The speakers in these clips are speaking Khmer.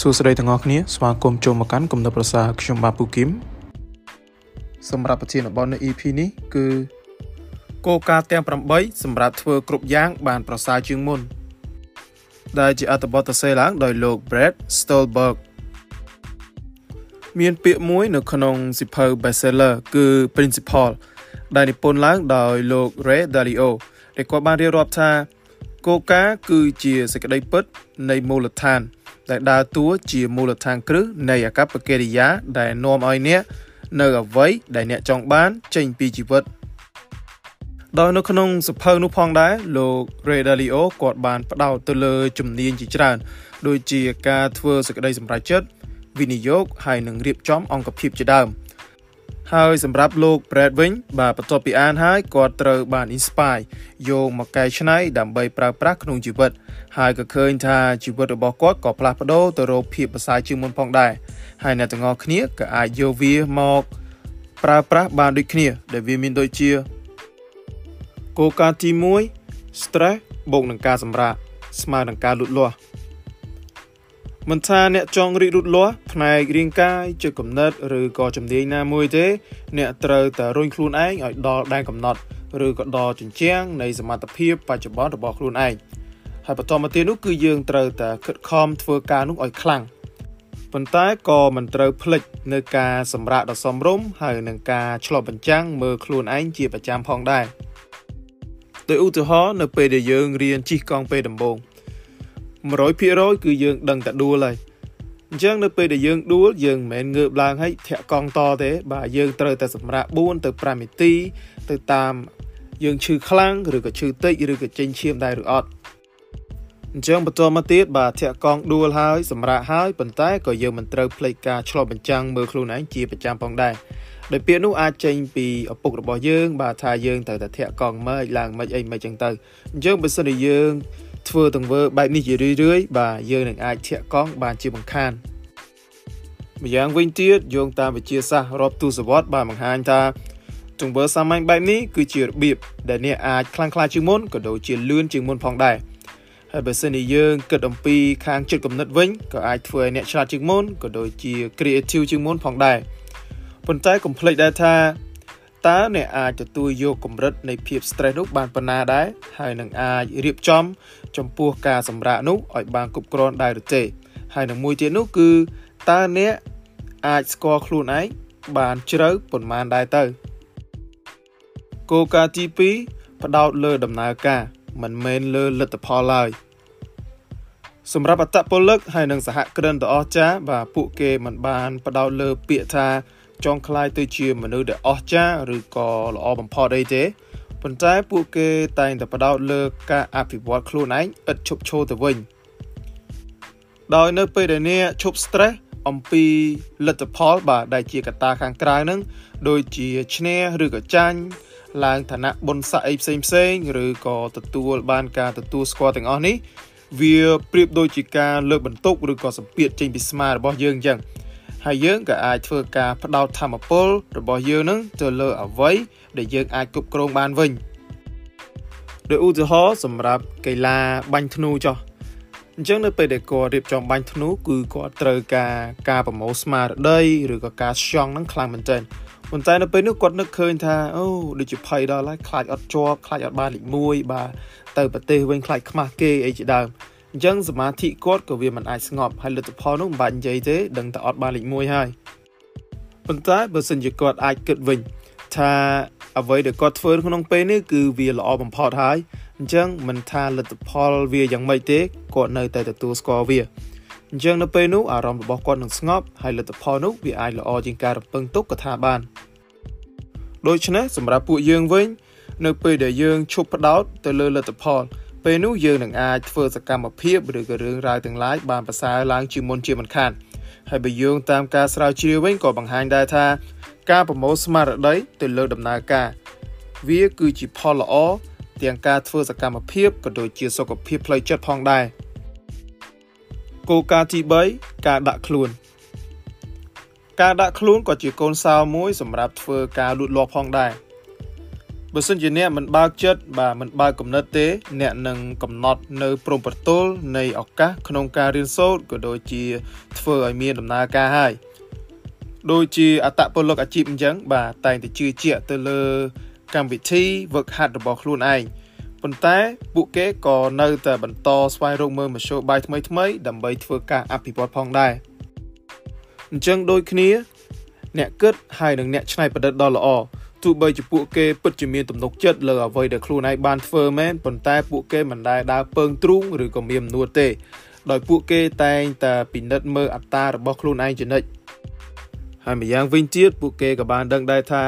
សួស្តីទាំងអស់គ្នាស្វាគមន៍ចូលមកកាន់គំនិតប្រសាខ្ញុំបាទពូគឹមសម្រាប់ប្រធានបទនៅ EP នេះគឺគោលការណ៍ទាំង8សម្រាប់ធ្វើគ្រប់យ៉ាង បាន ប្រសើរជាងមុន ដែលជាអត្ថបទសរសេរឡើងដោយលោក Brad Stolberg មានពាក្យមួយនៅក្នុងសិភៅ bestseller គឺ Principle ដែលនិពន្ធឡើងដោយលោក Ray Dalio ដែលគាត់បានរៀបរាប់ថាគោលការណ៍គឺជាសេចក្តីពិតនៃមូលដ្ឋាន ដែលដើរតួជាមូលដ្ឋានគ្រឹះនៃអកប្បកិរិយាដែលនាំឲ្យអ្នកនៅអ្វីដែលអ្នកចង់បានចេញពីជីវិតដោយនៅក្នុងសភៅនោះផងដែរលោក Ray Dalio គាត់បានផ្ដោតទៅលើជំនាញជាច្រើន ដូចជាការធ្វើសេចក្តីសម្រេចចិត្តវិនិយោគហើយនឹងរៀបចំអង្គភាពជាដើម ហើយសម្រាប់លោក Brad វិញបាទបន្ទាប់ពីអានហើយគាត់ត្រូវបាន inspire យកមកកែច្នៃដើម្បីប្រើប្រាស់ក្នុងជីវិត ហើយក៏ឃើញថាជីវិតរបស់គាត់ក៏ផ្លាស់ប្ដូរទៅរកភាពប្រសើរជាងមុនផងដែរហើយអ្នកទាំងអស់គ្នាក៏អាចយកវាមកប្រើប្រាស់បានដូចគ្នា ដែលវាមានដូចជាគោលការណ៍ទី1 stress បូកនឹងការសម្រាកស្មើនឹងការលូតលាស់ មិនថាអ្នកចង់រីករូតលាស់ផ្នែករាងកាយជាកំណត់ឬក៏ជំនាញណាមួយទេ អ្នកត្រូវតែរុញខ្លួនឯងឲ្យដល់ដែនកំណត់ឬក៏ដល់ជញ្ជាំងនៃសមត្ថភាពបច្ចុប្បន្នរបស់ខ្លួនឯងហើយបន្តមកទៀតនោះគឺយើងត្រូវតែខិតខំធ្វើការនោះឲ្យខ្លាំងប៉ុន្តែក៏មិនត្រូវភ្លេចនៅការសម្រាកដ៏សមរម្យហើយនឹងការឆ្លប់បញ្ចាំងមើលខ្លួនឯងជាប្រចាំផងដែរដោយឧទាហរណ៍នៅពេលដែលយើងរៀនជិះកង់ពេលដំបូង 100%គឺយើងដឹងតែដួលហើយអញ្ចឹងនៅពេលដែលយើងដួលយើងមិនមែនងើបឡើងហើយធាក់កង់តទេបាទយើងត្រូវតែសម្រាក4ទៅ5នាទីទៅតាមយើងឈឺខ្លាំងឬក៏ឈឺតិចឬក៏ចេញឈាមដែរឬអត់អញ្ចឹងបន្តមកទៀតបាទធាក់កង់ដួលហើយសម្រាប់ហើយប៉ុន្តែក៏យើងមិនត្រូវភ្លេចការឆ្លប់បញ្ចាំងមើលខ្លួនឯងជាប្រចាំផងដែរដោយពាក្យនោះអាចចេញពីឪពុករបស់យើង បាទថាយើងត្រូវតែធាក់កង់មើលឡើងមិនអីមិនចឹងទៅអញ្ចឹងបើសិនជាយើង ធ្វើទង្វើបែបនេះជារឿយរឿយបាទយើងនឹងអាចធាក់កង់បានជាបង្ខានម្យ៉ាងវិញទៀតយោងតាមវិទ្យាសាស្ត្ររាប់ទសវត្សរ៍បានបង្ហាញថាទង្វើសាមញ្ញបែបនេះគឺជារបៀបដែលអ្នកអាចខ្លាំងក្លាជាងមុនក៏ដូចជាលឿនជាងមុនផងដែរហើយបើសិនជាយើងគិតអំពីខាងចិត្តគំនិតវិញក៏អាចធ្វើឲ្យអ្នកឆ្លាតជាងមុនក៏ដូចជា creative ជាងមុនផងដែរប៉ុន្តែកុំភ្លេចដែរថា តើអ្នកអាចទទួលយកកម្រិតនៃភាព stress នោះបានប៉ុណ្ណាដែរហើយនឹងអាចរៀបចំ ចំពោះការសម្រាកនោះឲ្យបានគ្រប់គ្រាន់ដែរឬទេហើយនឹងមួយទៀតនោះគឺតើអ្នកអាចស្គាល់ខ្លួនឯងបានជ្រៅប៉ុន្មានដែរទៅគោលការណ៍ទី2ផ្ដោតលើដំណើរការ មិនមែនលើលទ្ធផលឡើយសម្រាប់អត្តពលិកហើយនិងសហគ្រិនដ៏អស្ចារ្យបាទពួកគេមិនបាន ផ្ដោតលើពាក្យថា ចង់ក្លាយទៅជាមនុស្សដែលអស្ចារ្យឬក៏ល្អបំផុតអីទេប៉ុន្តែពួកគេតែងតែបដោតលើការអភិវឌ្ឍខ្លួនឯងឥតឈប់ឈរទៅវិញដោយនៅពេលដែលអ្នកឈប់ stress អំពីលទ្ធផលបាទដែលជាកត្តាខាងក្រៅហ្នឹងដូចជាឈ្នះឬក៏ចាញ់ឡើងឋានៈបុណ្យស័ក្តិអីផ្សេងផ្សេងឬក៏ទទួលបានការទទួលស្គាល់ទាំងអស់នេះវាប្រៀបដូចជាការលើកបន្ទុកឬក៏សម្ពាធចេញពីស្មារតីរបស់យើងអញ្ចឹង ហើយយើងក៏អាចធ្វើការផ្ដោតធម៌ពលរបស់យើងនឹងទៅលើអ្វីដែលយើងអាចគ្រប់គ្រងបានវិញដោយឧទាហរណ៍សម្រាប់កីឡាបាញ់ធ្នូចុះអញ្ចឹងនៅពេលដែលគាត់រៀបចំបាញ់ធ្នូគឺគាត់ត្រូវការការប្រមូលស្មារតីឬក៏ការស្យង់ហ្នឹងខ្លាំងមែនទែនប៉ុន្តែនៅពេលនោះគាត់នឹកឃើញថាអូដូចជាភ័យដល់ហើយខ្លាចអត់ជាប់ខ្លាចអត់បានលេខ1បាទទៅប្រទេសវិញខ្លាចខ្មាស់គេអីជាដើម អញ្ចឹងសមាធិគាត់ក៏វាមិនអាចស្ងប់ហើយលទ្ធផលនោះមិនបាច់និយាយទេដឹងតែអត់បានលេខ1ហើយប៉ុន្តែបើសិនជាគាត់អាចគិតវិញថាអ្វីដែលគាត់ធ្វើក្នុងពេលនេះគឺវាល្អបំផុតហើយអញ្ចឹងមិនថាលទ្ធផលវាយ៉ាងម៉េចទេគាត់នៅតែទទួលស្គាល់វាអញ្ចឹងនៅពេលនោះអារម្មណ៍របស់គាត់នឹងស្ងប់ហើយលទ្ធផលនោះវាអាចល្អជាងការរំពឹងទុកក៏ថាបានដូច្នេះសម្រាប់ពួកយើងវិញ នៅពេលដែលយើងឈប់ផ្ដោតទៅលើលទ្ធផល ពេលនោះយើងនឹងអាចធ្វើសកម្មភាពឬក៏រឿងរ៉ាវទាំងឡាយបានប្រសើរឡើងជាមុនជាមិនខានហើយបើយោងតាមការស្រាវជ្រាវវិញក៏បង្ហាញដែរថា ការប្រមូលស្មារតីទៅលើដំណើរការ វាគឺជាផលល្អទាំងការធ្វើសកម្មភាពក៏ដូចជាសុខភាពផ្លូវចិត្តផងដែរគោលការណ៍ទី3ការដាក់ខ្លួន ការដាក់ខ្លួនក៏ជាកូនសោមួយសម្រាប់ធ្វើការលូតលាស់ផងដែរ បើសិនជាអ្នកមិនបើកចិត្តបាទមិនបើកគំនិតទេ អ្នកនឹងកំណត់នៅព្រំប្រទល់នៃឱកាសក្នុងការរៀនសូត្រក៏ដូចជា ធ្វើឲ្យមានដំណើរការហើយដូចជាអត្តពលិកអាជីពអញ្ចឹងបាទតែងតែជឿជាក់ទៅលើកម្មវិធីវឹកហាត់របស់ខ្លួនឯងប៉ុន្តែពួកគេក៏នៅតែបន្តស្វែងរកមើលមធ្យោបាយថ្មីថ្មីដើម្បីធ្វើការអភិវឌ្ឍផងដែរអញ្ចឹងដូចគ្នា អ្នកគិតហើយនិងអ្នកច្នៃប្រឌិតដ៏ល្អ ទោះបីជាពួកគេពិតជាមានទំនុកចិត្តលើអ្វីដែលខ្លួនឯងបានធ្វើមែនប៉ុន្តែពួកគេមិនដែលដើរពើងទ្រូងឬក៏មានអំណួតទេ ដោយពួកគេតែងតែពិនិត្យមើលអត្តារបស់ខ្លួនឯងជានិច្ចហើយម្យ៉ាងវិញទៀតពួកគេក៏បានដឹងដែរថា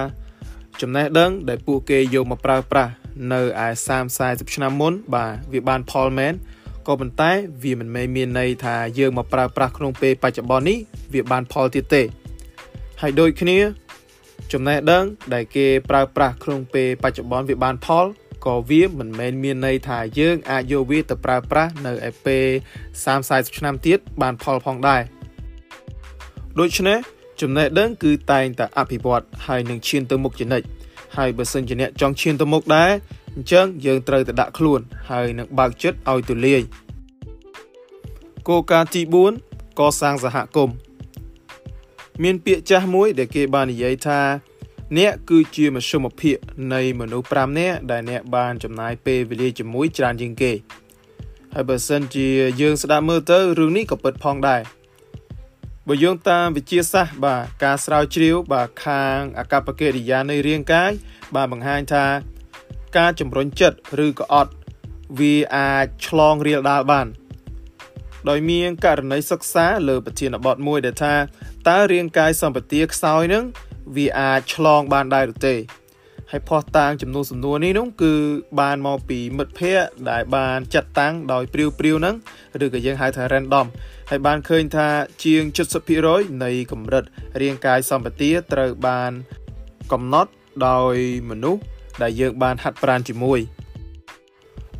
ចំណេះដឹងដែលពួកគេយកមកប្រើប្រាស់នៅឯ30 40ឆ្នាំមុន បាទវាបានផលមែនក៏ប៉ុន្តែវាមិនមែនមានន័យថាយើងមកប្រើប្រាស់ក្នុងពេលបច្ចុប្បន្ននេះវាបានផលទៀតទេហើយដូចគ្នា ចំណេះដឹង ដែលគេប្រើប្រាស់ក្នុងពេលបច្ចុប្បន្នវាបានផលក៏វាមិនមែនមានន័យថាយើងអាចយកវាទៅប្រើប្រាស់នៅឯពេល30 40ឆ្នាំទៀតបានផលផងដែរដូច្នេះចំណេះដឹងគឺតែងតែអភិវឌ្ឍហើយនឹងឈានទៅមុខជានិច្ចហើយបើសិនជាអ្នកចង់ឈានទៅមុខដែរអញ្ចឹងយើងត្រូវតែដាក់ខ្លួន ហើយនឹងបើកចិត្តឲ្យទូលាយគោលការណ៍ទី4កសាងសហគមន៍ មានពាក្យចាស់មួយដែលគេបាននិយាយថាអ្នកគឺជាមធ្យមភាគនៃមនុស្ស5នាក់ដែលអ្នកបានចំណាយពេលវេលាជាមួយច្រើនជាងគេហើយបើសិនជាយើងស្ដាប់មើលទៅរឿងនេះក៏ពិតផងដែរបើយោងតាមវិទ្យាសាស្ត្របាទការស្រាវជ្រាវបាទខាងអកប្បកិរិយានៃរាងកាយបាទបង្ហាញថា ការជំរុញចិត្តឬក៏អត់វាអាចឆ្លងរាលដាលបាន ដោយមានករណីសិក្សាលើប្រធានបទមួយដែលថា តើរាងកាយសម្បទាខ្សោយនឹងវាអាចឆ្លងបានដែរឬទេហើយផុសតាងចំនួនសំណួរនេះនោះគឺបានមកពីមិត្តភ័ក្តិដែលបានចាត់តាំងដោយព្រាវព្រាវហ្នឹងឬក៏យើងហៅថា random ហើយបានឃើញថាជាង70%នៃកម្រិតរាងកាយសម្បទាត្រូវបានកំណត់ដោយមនុស្សដែលយើងបានហាត់ប្រាណជាមួយ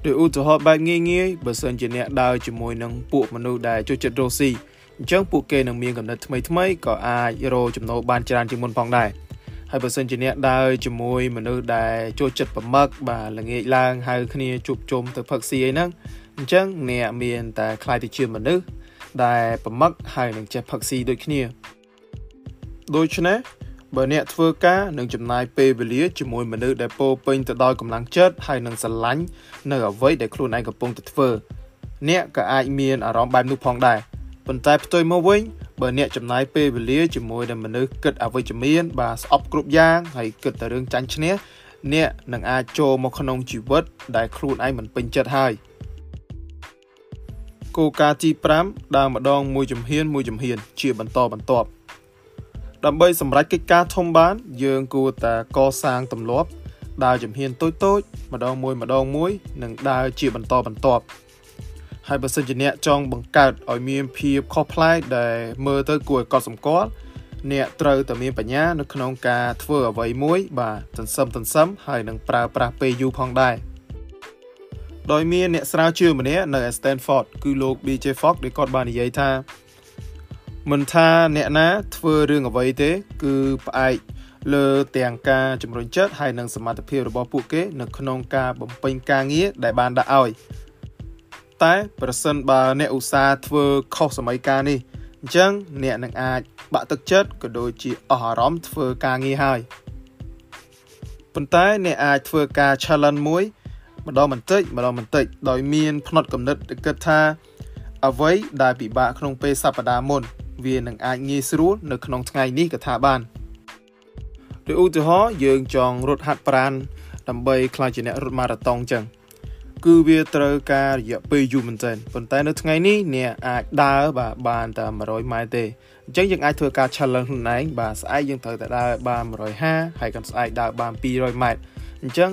ដោយឧទាហរណ៍បែបងាយងាយបើសិនជាអ្នកដើរជាមួយនឹងពួកមនុស្សដែលចូលចិត្តរស់ស៊ី អញ្ចឹងពួកគេនឹងមានកំណត់ថ្មីថ្មីក៏អាចរកចំណូលបានច្រើនជាងមុនផងដែរហើយបើសិនជាអ្នកដើរជាមួយមនុស្សដែលចូលចិត្តប្រមឹកបាទល្ងាចឡើងហៅគ្នាជួបជុំទៅផឹកស៊ីអីហ្នឹងអញ្ចឹងអ្នកមានតែខ្លាយទៅជាមនុស្សដែលប្រមឹកហើយនឹងចេះផឹកស៊ីដូចគ្នាដូច្នេះបើអ្នកធ្វើការនឹងចំណាយពេលវេលាជាមួយមនុស្សដែលពោពេញទៅដោយកម្លាំងចិត្តហើយនឹងស្រឡាញ់នៅអ្វីដែលខ្លួនឯងកំពុងតែធ្វើ អ្នកក៏អាចមានអារម្មណ៍បែបនោះផងដែរ ប៉ុន្តែផ្ទុយមកវិញបើអ្នកចំណាយពេលវេលាជាមួយនឹងមនុស្សគិតអវិជ្ជមាន បាទស្អប់គ្រប់យ៉ាងហើយគិតតែរឿងចាញ់ឈ្នះអ្នកនឹងអាចចូលមកក្នុងជីវិត ដែលខ្លួនឯងមិនពេញចិត្តហើយគោលការណ៍ទី5ដើរម្ដងមួយជំហានមួយជំហាន ជាបន្តបន្ទាប់ដើម្បីសម្រេចកិច្ចការធំបាន យើងគួរតែកសាងទម្លាប់ដើរជំហានតូចតូចម្ដងមួយម្ដងមួយ និងដើរជាបន្តបន្ទាប់ ហើយបើសិនជាអ្នកចង់បង្កើតឲ្យមានភាពខុសប្លែកដែលមើលទៅគួរឲ្យកត់សម្គាល់អ្នកត្រូវតែមានបញ្ញា នៅក្នុងការធ្វើអ្វីមួយ បាទទន្សឹមទន្សឹមហើយនឹងប្រើប្រាស់ពេលយូរផងដែរដោយមានអ្នកស្រាវជ្រាវម្នាក់នៅ Stanford គឺលោក BJ Fogg ដែលគាត់បាននិយាយថាមិនថាអ្នកណាធ្វើរឿងអ្វីទេ គឺផ្អែកលើទាំងការជំរុញចិត្តហើយនិងសមត្ថភាពរបស់ពួកគេ នៅក្នុងការបំពេញការងារដែលបានដាក់ឲ្យ តែប្រសិនបើអ្នកឧស្សាហ៍ធ្វើខុសសម័យកាលនេះអញ្ចឹងអ្នកនឹងអាចបាក់ទឹកចិត្តក៏ដូចជាអស់អារម្មណ៍ធ្វើការងារហើយប៉ុន្តែអ្នកអាចធ្វើការ challenge មួយម្ដងបន្តិចម្ដងបន្តិចដោយមានផ្នត់កំណត់គិតថាអ្វីដែលពិបាកក្នុងពេលសប្តាហ៍មុន វានឹងអាចងាយស្រួលនៅក្នុងថ្ងៃនេះក៏ថាបានដោយឧទាហរណ៍យើងចង់រត់ហាត់ប្រាណដើម្បីក្លាយជាអ្នករត់ម៉ារ៉ាតុងចឹង គឺវាត្រូវការរយៈពេលយូរមែនទែនប៉ុន្តែនៅថ្ងៃនេះអ្នកអាចដើរបាទបានតែ100ម៉ែត្រទេអញ្ចឹងយើងអាចធ្វើការ challenge ខ្លួនឯងបាទស្អែកយើងត្រូវតែដើរបាន150ហើយកាន់ស្អែកដើរបាន200ម៉ែត្រអញ្ចឹង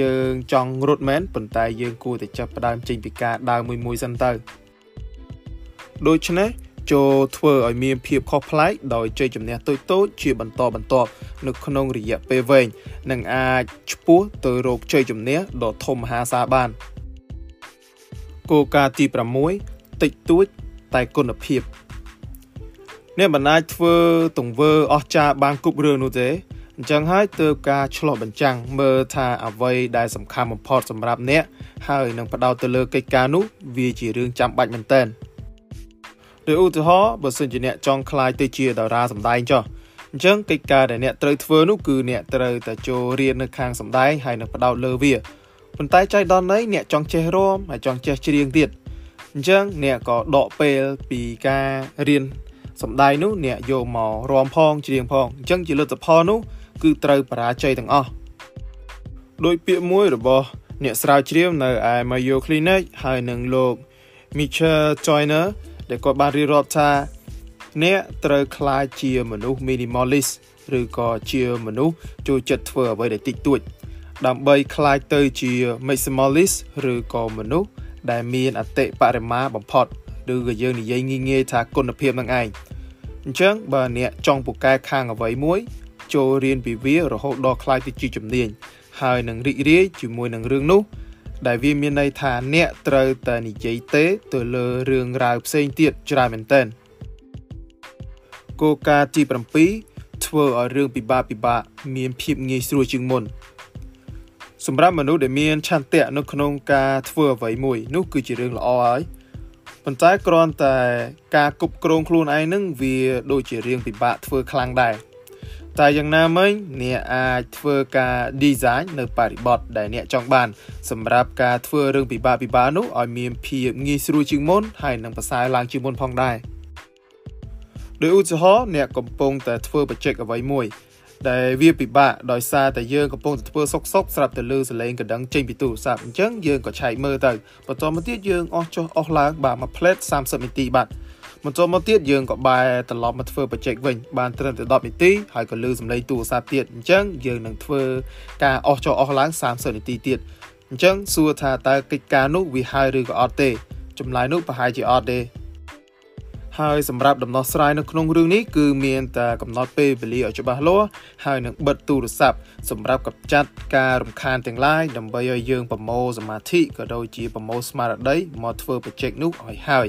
យើងចង់រត់មែនប៉ុន្តែយើងគួរតែចាប់ផ្ដើមចេញពីការដើរមួយមួយសិនទៅដូច្នេះ ចូលធ្វើឲ្យមានភាពខុសប្លែកដោយជ័យជំនះតូចតូចជាបន្តបន្ទាប់នៅក្នុងរយៈពេលវែងនិងអាចឆ្ពោះទៅរកជ័យជំនះដ៏ធំមហាសាលបានគោលការណ៍ទី6តិចតួចតែគុណភាពអ្នកមិនអាចធ្វើទង្វើអស្ចារ្យបានគ្រប់រឿងនោះទេអញ្ចឹងហើយទើបការឆ្លោះបញ្ចាំងមើលថាអ្វីដែលសំខាន់បំផុតសម្រាប់អ្នកហើយនឹងផ្ដោតទៅលើកិច្ចការនោះវាជារឿងចាំបាច់មែនទែនដោយ ឧទាហរណ៍បើសិនជាអ្នកចង់ក្លាយទៅជាតារាសម្ដែងចុះអញ្ចឹងកិច្ចការដែលអ្នកត្រូវធ្វើនោះគឺអ្នកត្រូវតែចូលរៀននៅខាងសម្ដែងហើយនឹងផ្ដោតលើវាប៉ុន្តែចៃដន្យនេះអ្នកចង់ចេះរាំហើយចង់ចេះច្រៀងទៀតអញ្ចឹងអ្នកក៏ដកពេលពីការរៀនសម្ដែងនោះអ្នកយកមករាំផងច្រៀងផងអញ្ចឹងជាលទ្ធផលនោះគឺត្រូវបរាជ័យទាំងអស់ដោយពាក្យមួយរបស់អ្នកស្រាវជ្រាវនៅឯ Mayo Clinic ហើយនឹងលោក Mitchell Joyner ដែលគាត់បានរៀបរាប់ថាអ្នកត្រូវក្លាយជាមនុស្ស minimalist ឬក៏ជាមនុស្សចូលចិត្តធ្វើអ្វីដែលតិចតួច ដើម្បីក្លាយទៅជា maximalist ឬក៏មនុស្សដែលមានអតិបរមាបំផុតឬក៏យើងនិយាយងាយងាយថាគុណភាពនឹងឯងអញ្ចឹងបើអ្នកចង់ពូកែខាងអ្វីមួយ ចូលរៀនពីវារហូតដល់ខ្លាយទៅជាជំនាញហើយនឹងរីករាយជាមួយនឹងរឿងនោះ ដែលវាមានន័យថាអ្នកត្រូវតែនិយាយទេទៅលើរឿងរ៉ាវផ្សេងទៀតច្រើនមែនទែនគោលការណ៍ទី7ធ្វើឲ្យរឿងពិបាកពិបាកមានភាពងាយស្រួលជាងមុនសម្រាប់មនុស្សដែលមានឆន្ទៈនៅក្នុងការធ្វើអ្វីមួយនោះគឺជារឿងល្អហើយប៉ុន្តែគ្រាន់តែការគប់គ្រងខ្លួនឯងនឹងវាដូចជារឿងពិបាកធ្វើខ្លាំងដែរ តែយ៉ាងណាមិញអ្នកអាចធ្វើការ design នៅបរិបទដែលអ្នកចង់បាន សម្រាប់ការធ្វើរឿងពិបាកពិបាកនោះឲ្យមានភាពងាយស្រួលជាងមុនហើយនឹងប្រសើរឡើងជាងមុនផងដែរដោយឧទាហរណ៍អ្នកកំពុងតែធ្វើ project អ្វីមួយដែលវាពិបាកដោយសារតែយើងកំពុងតែធ្វើសុកសុកស្រាប់តែលើសលេងកណ្ដឹងចេញពីទូរស័ព្ទអញ្ចឹងយើងក៏ឆែកមើលទៅបន្តមកទៀតយើងអស់ចុះអស់ឡើងបាទមួយផ្លេត30នាទីបាទ បន្តមកទៀតយើងក៏បែរត្រឡប់មកធ្វើ project វិញបានត្រឹមតែ10នាទីហើយក៏លើសំឡេងទូរស័ព្ទទៀតអញ្ចឹងយើងនឹងធ្វើការអស់ចុះអស់ឡើង30នាទីទៀតអញ្ចឹងសួរថាតើកិច្ចការនោះវាហើយឬក៏អត់ទេចម្លើយនោះប្រហែលជាអត់ទេហើយសម្រាប់ដំណោះស្រាយនៅក្នុងរឿងនេះគឺមានតែកំណត់ពេលវេលាឲ្យច្បាស់លាស់ហើយនឹងបិទទូរស័ព្ទសម្រាប់កម្ចាត់ការរំខានទាំងឡាយដើម្បីឲ្យយើងប្រមូលសមាធិក៏ដូចជាប្រមូលស្មារតីមកធ្វើ project នោះឲ្យហើយ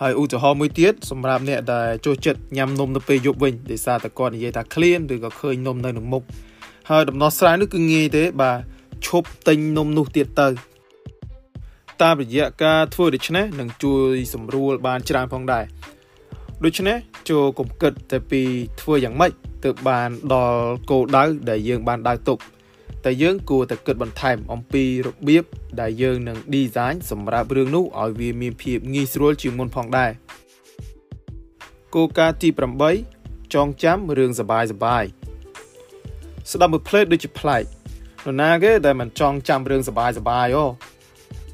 ហើយឧទាហរណ៍មួយទៀតសម្រាប់អ្នកដែលចូលចិត្តញ៉ាំនំនៅពេលយប់វិញដោយសារតែគាត់និយាយថាឃ្លានឬក៏ឃើញនំនៅនឹងមុខហើយដំណោះស្រាយនោះគឺងាយទេបាទឈប់ទិញនំនោះទៀតទៅតាមរយៈការធ្វើដូច្នេះនឹងជួយសម្រួលបានច្រើនផងដែរដូច្នេះចូលកុំគិតតែពីធ្វើយ៉ាងម៉េចទើបបានដល់គោលដៅដែលយើងបានដៅទុក តែយើងគួរតែគិតបន្ថែមអំពីរបៀបដែលយើងនឹង design សម្រាប់រឿងនោះឲ្យវាមានភាពងាយស្រួលជាងមុនផងដែរគោលការណ៍ទី8ចងចាំរឿងសបាយសបាយស្ដាប់មួយផ្លេតដូចជាប្លែកនរណាគេដែលមិនចងចាំរឿងសបាយសបាយអូ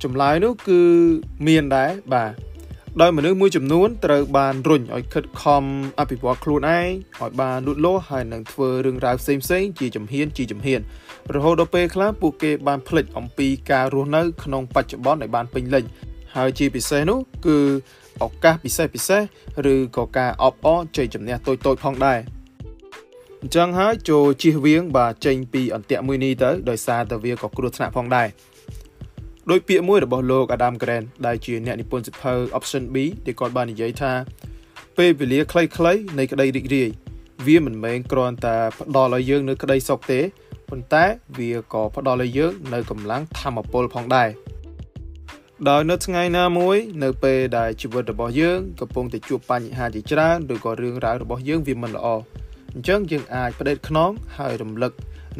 ចម្លើយនោះគឺមានដែរបាទដោយមនុស្សមួយចំនួនត្រូវបានរុញឲ្យខិតខំអភិវឌ្ឍខ្លួនឯងឲ្យបានលូតលាស់ហើយនឹងធ្វើរឿងរ៉ាវផ្សេងផ្សេងជាជំហានជាជំហាន រហូតដល់ពេលខ្លះពួកគេបានភ្លេចអំពីការរស់នៅ ក្នុងបច្ចុប្បន្នឲ្យបានពេញលេញហើយជាពិសេសនោះគឺឱកាសពិសេសពិសេសឬក៏ការអបអរជ័យជំនះតូចតូចផងដែរអញ្ចឹងហើយចូលជៀសវាងបាទចេញពីអន្ទាក់មួយនេះទៅដោយសារតែវាក៏គ្រោះថ្នាក់ផងដែរដោយពាក្យមួយរបស់លោក Adam Grant ដែលជាអ្នកនិពន្ធសៀវភៅ Option B ដែលគាត់បាននិយាយថាពេលវេលាខ្លីៗនៃក្តីរីករាយ វាមិនមែនគ្រាន់តែផ្ដល់ឲ្យយើងនៅក្តីសុខទេប៉ុន្តែវាក៏ផ្ដល់ឲ្យយើងនៅកម្លាំងធម៌ពលផងដែរដោយនៅថ្ងៃណាមួយ នៅពេលដែលជីវិតរបស់យើងកំពុងតែជួបបញ្ហាជាច្រើនឬក៏រឿងរ៉ាវរបស់យើងវាមិនល្អអញ្ចឹងយើងអាចផ្ដេតខ្នងហើយរំលឹក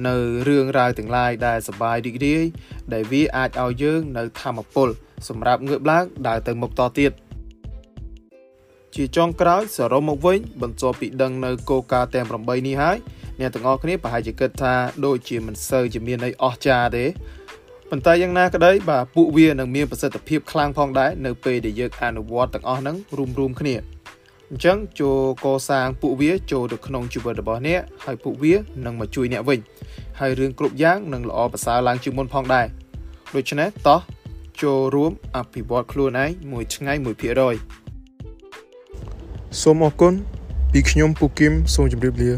នៅរឿងរ៉ាវទាំងឡាយដែលសបាយរីករាយដែលវាអាចឲ្យយើងនៅធម៌ពលសម្រាប់ងើបឡើងដើរទៅមុខតទៀត។ ជាចុងក្រោយសរុបមកវិញ បន្ទាប់ពីដឹងនៅគោលការណ៍ទាំង8នេះហើយអ្នកទាំងអស់គ្នាប្រហែលជាគិតថាដូចជាមិនសូវជាមានអីអស្ចារ្យទេប៉ុន្តែយ៉ាងណាក្តីបាទពួកវានឹងមានប្រសិទ្ធភាពខ្លាំងផងដែរនៅពេលដែលយើងអនុវត្តទាំងអស់ហ្នឹងរួមរួមគ្នាអញ្ចឹងចូលកសាងពួកវាចូលទៅក្នុងជីវិតរបស់អ្នកហើយពួកវានឹងមកជួយអ្នកវិញហើយរឿងគ្រប់យ៉ាងនឹងល្អប្រសើរឡើងជាងមុនផងដែរដូច្នេះតោះចូលរួមអភិវឌ្ឍខ្លួនឯងមួយថ្ងៃ1% សូមអរគុណពីខ្ញុំពូគឹមសូមជម្រាបលា